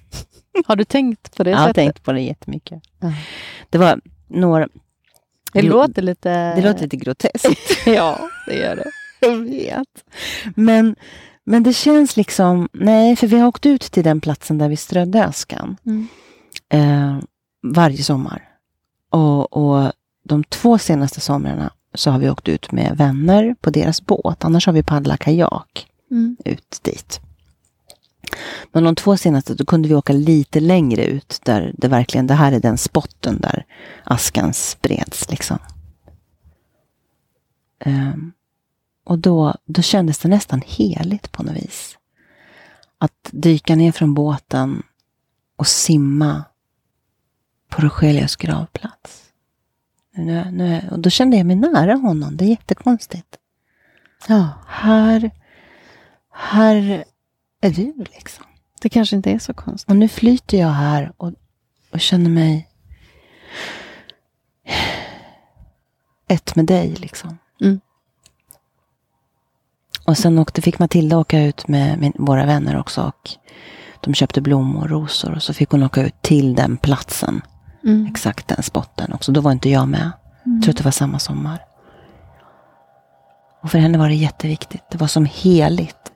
<laughs> Har du tänkt på det Jag har tänkt på det jättemycket. Ja. Det var några... Det låter lite... Det låter lite groteskt. <laughs> ja, det gör det. Jag vet. Men, men det känns liksom... Nej, för vi har åkt ut till den platsen där vi strödde askan. Mm. Eh, varje sommar. Och, och de två senaste somrarna så har vi åkt ut med vänner på deras båt. Annars har vi paddlat kajak Mm. ut dit. Men de två senaste, då kunde vi åka lite längre ut där det verkligen, det här är den spotten där askan spreds liksom. Ehm, och då, då kändes det nästan heligt på något vis. Att dyka ner från båten och simma på Rogelius gravplats. Nu, nu, och då kände jag mig nära honom. Det är jättekonstigt. Ja, Här, här är du liksom. det kanske inte är så konstigt. Och nu flyter jag här och, och känner mig ett med dig liksom. Mm. Och sen åkte, fick Matilda åka ut med min, våra vänner också. Och de köpte blommor och rosor och så fick hon åka ut till den platsen. Mm. Exakt den spotten också. Då var inte jag med. Jag tror att det var samma sommar. Och för henne var det jätteviktigt. Det var som heligt.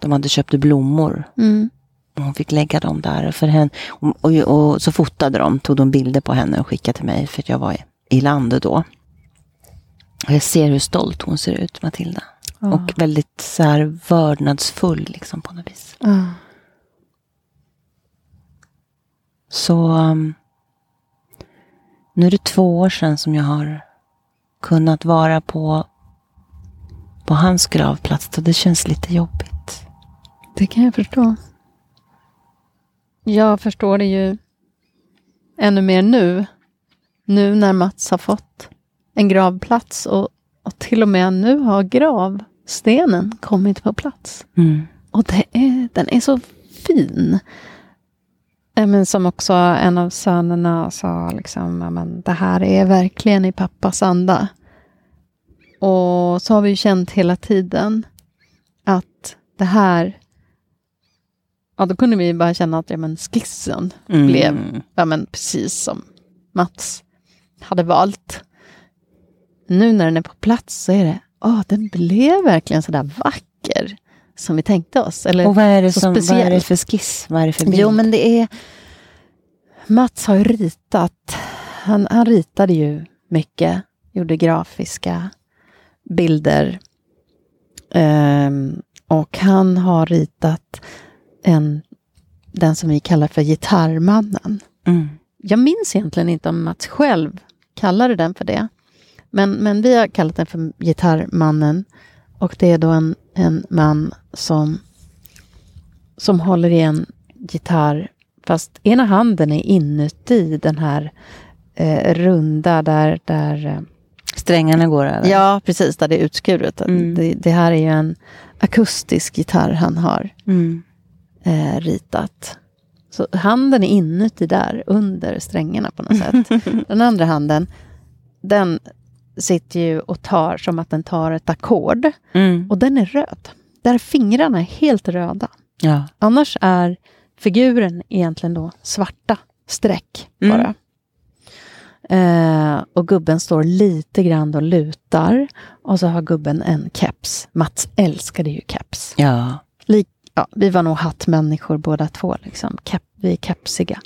De hade köpt blommor Mm. och hon fick lägga dem där. För henne, och, och, och så fotade de, tog de bilder på henne och skickade till mig för att jag var i, i landet då. Och jag ser hur stolt hon ser ut, Matilda. Ja. Och väldigt så här vördnadsfull liksom på något vis. Ja. Så um, nu är det två år sedan som jag har kunnat vara på, på hans gravplats och det känns lite jobbigt. Det kan jag förstå. Jag förstår det ju ännu mer nu. Nu när Mats har fått en gravplats och, och till och med nu har gravstenen kommit på plats. Mm. Och det är, den är så fin. Eh, Men som också en av sönerna sa, liksom, ja, men det här är verkligen i pappas anda. Och så har vi ju känt hela tiden att det här, ja då kunde vi bara känna att ja, men skissen Mm. blev ja, men precis som Mats hade valt. Nu när den är på plats så är det, åh, den blev verkligen sådär vacker som vi tänkte oss. Eller, Och vad är, det som, vad är det för skiss? Vad är det för bild? Jo, men det är... Mats har ju ritat. Han, han ritade ju mycket. Gjorde grafiska bilder. Ehm, och han har ritat en, den som vi kallar för Gitarrmannen. Mm. Jag minns egentligen inte om Mats själv kallade den för det. Men, men vi har kallat den för Gitarrmannen. Och det är då en, en man som, som håller i en gitarr. Fast ena handen är inuti den här eh, runda där, där eh, Strängarna går över? Ja, precis, där det är utskuret. Mm. Det, det här är ju en akustisk gitarr han har Mm. eh, ritat. Så handen är inuti där, under strängarna på något sätt. <laughs> Den andra handen, den sitter ju och tar som att den tar ett ackord. Mm. Och den är röd. Där fingrarna är helt röda. Ja. Annars är figuren egentligen då svarta streck Mm. bara. Eh, och gubben står lite grann och lutar. Och så har gubben en keps. Mats älskade ju keps. Ja. Lik, ja, vi var nog hattmänniskor båda två. Liksom. Kep, vi är kepsiga.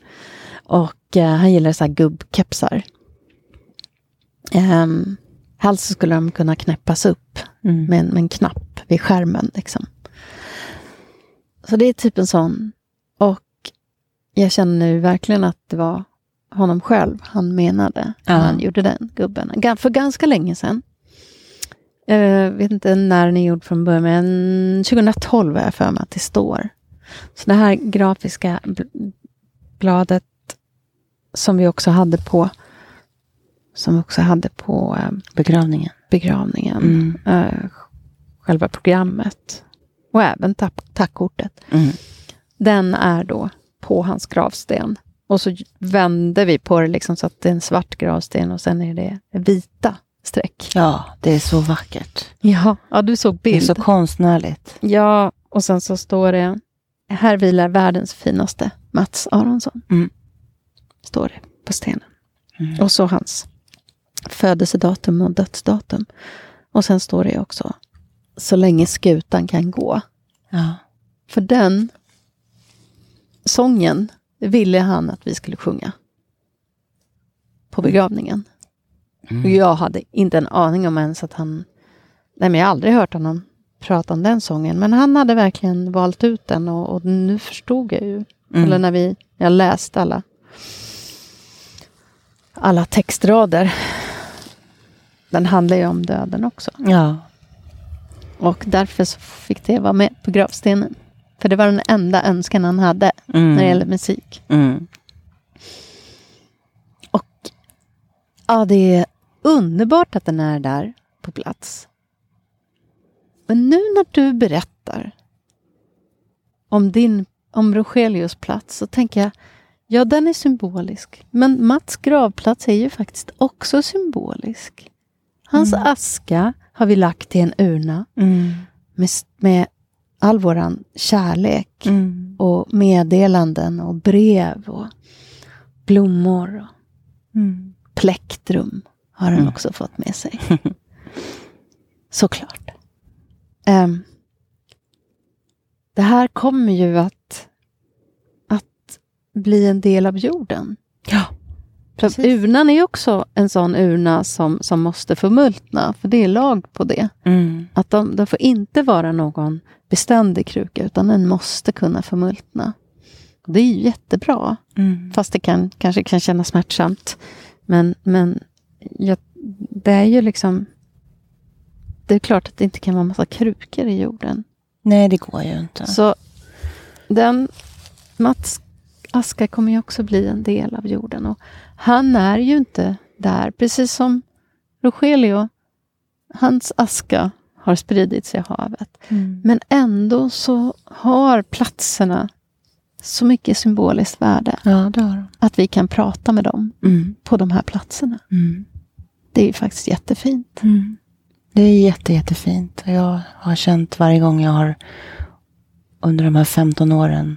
Och eh, han gillade så här gubbkepsar. Um, helst skulle de kunna knäppas upp Mm. med en, med en knapp vid skärmen. Liksom. Så det är typ en sån. Och jag känner nu verkligen att det var honom själv han menade när Ja. han gjorde den gubben. För ganska länge sedan. Jag vet inte när den är gjord från början, men 2012 har jag för mig att det står. Så det här grafiska bl- bladet som vi också hade på som också hade på eh, Begravningen. begravningen. Mm. eh, själva programmet. Och även tack, tackkortet. Mm. Den är då på hans gravsten. Och så vände vi på det liksom så att det är en svart gravsten och sen är det vita streck. Ja, det är så vackert. Ja, ja du såg Det är bild. så konstnärligt. Ja, och sen så står det Här vilar världens finaste Mats Aronsson. Mm. Står det på stenen. Mm. Och så hans födelsedatum och dödsdatum. Och sen står det också Så länge skutan kan gå. Ja. För den sången ville han att vi skulle sjunga på begravningen. Och jag hade inte en aning om ens att han... Nej, men jag har aldrig hört honom prata om den sången. Men han hade verkligen valt ut den och, och nu förstod jag ju. Mm. Eller när vi, jag läste alla, alla textrader. Den handlar ju om döden också. Ja. Och därför fick det vara med på gravstenen. För det var den enda önskan han hade Mm. när det gäller musik. Mm. Och ja, det är underbart att den är där på plats. Men nu när du berättar om din om Rogelius plats så tänker jag, ja den är symbolisk. Men Mats gravplats är ju faktiskt också symbolisk. Hans Mm. aska har vi lagt i en urna Mm. med, med all våran kärlek Mm. och meddelanden och brev och blommor och Mm. plektrum har han Mm. också fått med sig. <laughs> Såklart. Ehm, det här kommer ju att, att bli en del av jorden. Ja. För Precis. urnan är också en sån urna som, som måste förmultna, för det är lag på det. Mm. Att de, de får inte vara någon beständig kruka, utan den måste kunna förmultna. Det är ju jättebra. Mm. Fast det kan, kanske kan kännas smärtsamt. Men, men jag, det är ju liksom... Det är klart att det inte kan vara massa krukor i jorden. Nej, det går ju inte. Så den Mats aska kommer ju också bli en del av jorden. Och han är ju inte där, precis som Rogelio. Hans aska har spridit sig i havet. Mm. Men ändå så har platserna så mycket symboliskt värde. Ja. Att vi kan prata med dem Mm. på de här platserna. Mm. Det är ju faktiskt jättefint. Mm. Det är jätte, jättefint. Jag har känt varje gång jag har under de här 15 åren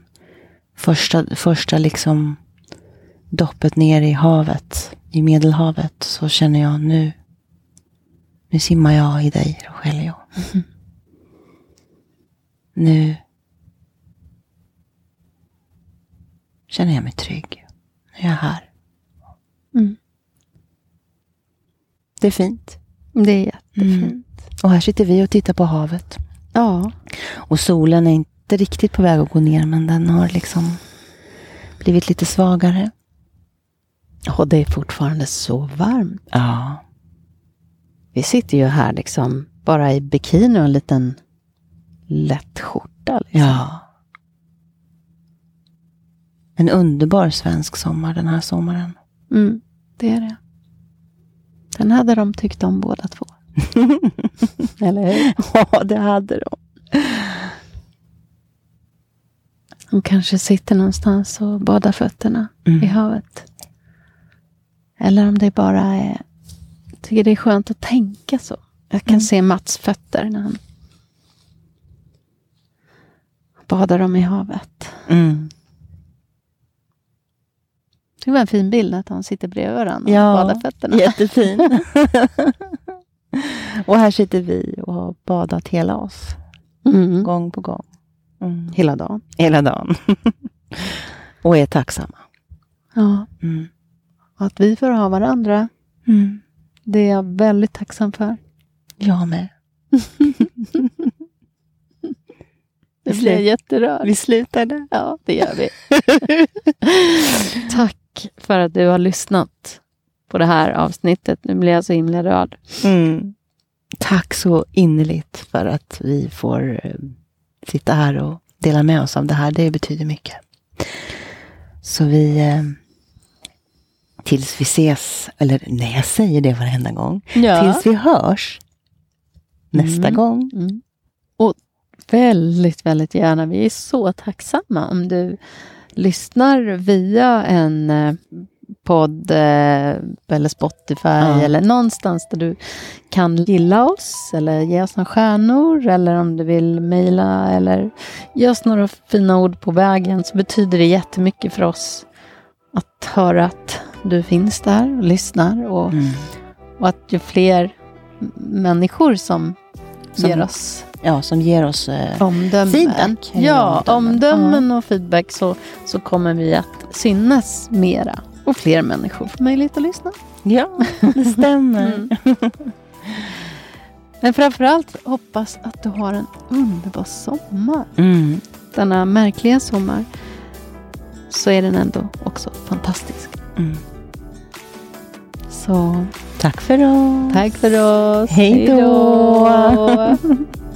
första, första liksom doppet ner i havet, i Medelhavet, så känner jag nu, nu simmar jag i dig, Rogelio. Nu känner jag mig trygg. Nu är jag här. Mm. Det är fint. Det är jättefint. Mm. Och här sitter vi och tittar på havet. Ja. Och solen är inte riktigt på väg att gå ner, men den har liksom blivit lite svagare. Och det är fortfarande så varmt. Ja. Vi sitter ju här liksom bara i bikini och en liten lätt skjorta. Liksom. Ja. En underbar svensk sommar den här sommaren. Mm, det är det. Den hade de tyckt om båda två. <laughs> Eller hur? Ja, det hade de. De kanske sitter någonstans och badar fötterna Mm. i havet. Eller om det bara är... Jag tycker det är skönt att tänka så. Jag kan Mm. se Mats fötter när han badar dem i havet. Mm. Det var en fin bild att han sitter bredvid varandra och Ja, badar fötterna. Jättefin. <laughs> och här sitter vi och har badat hela oss, Mm. gång på gång. Mm. Hela dagen. Hela dagen. <laughs> och är tacksamma. Ja. Mm. Att vi får ha varandra, Mm. det är jag väldigt tacksam för. Jag med. <laughs> Vi blir jag jätterörd. Vi slutar där. Ja, det gör vi. <laughs> Tack för att du har lyssnat på det här avsnittet. Nu blir jag så himla rörd. Mm. Tack så innerligt för att vi får eh, sitta här och dela med oss av det här. Det betyder mycket. Så vi... Tills vi ses, eller nej, jag säger det varenda gång. Tills vi hörs nästa Mm. gång. Mm. Och väldigt, väldigt gärna. Vi är så tacksamma om du lyssnar via en eh, podd eh, eller Spotify Ja. eller någonstans där du kan gilla oss eller ge oss några stjärnor eller om du vill mejla eller ge oss några fina ord på vägen så betyder det jättemycket för oss att höra att du finns där och lyssnar och, Mm. och att ju fler människor som, Som- ger oss Ja, som ger oss... Eh, omdömen. Feedback. Ja, Omdömen. omdömen och feedback så, så kommer vi att synas mera. Och fler människor får möjlighet att lyssna. Ja, det stämmer. Mm. Men framförallt hoppas att du har en underbar sommar. Mm. Denna märkliga sommar. Så är den ändå också fantastisk. Mm. Så Tack för oss. tack för oss. Hej då. <laughs>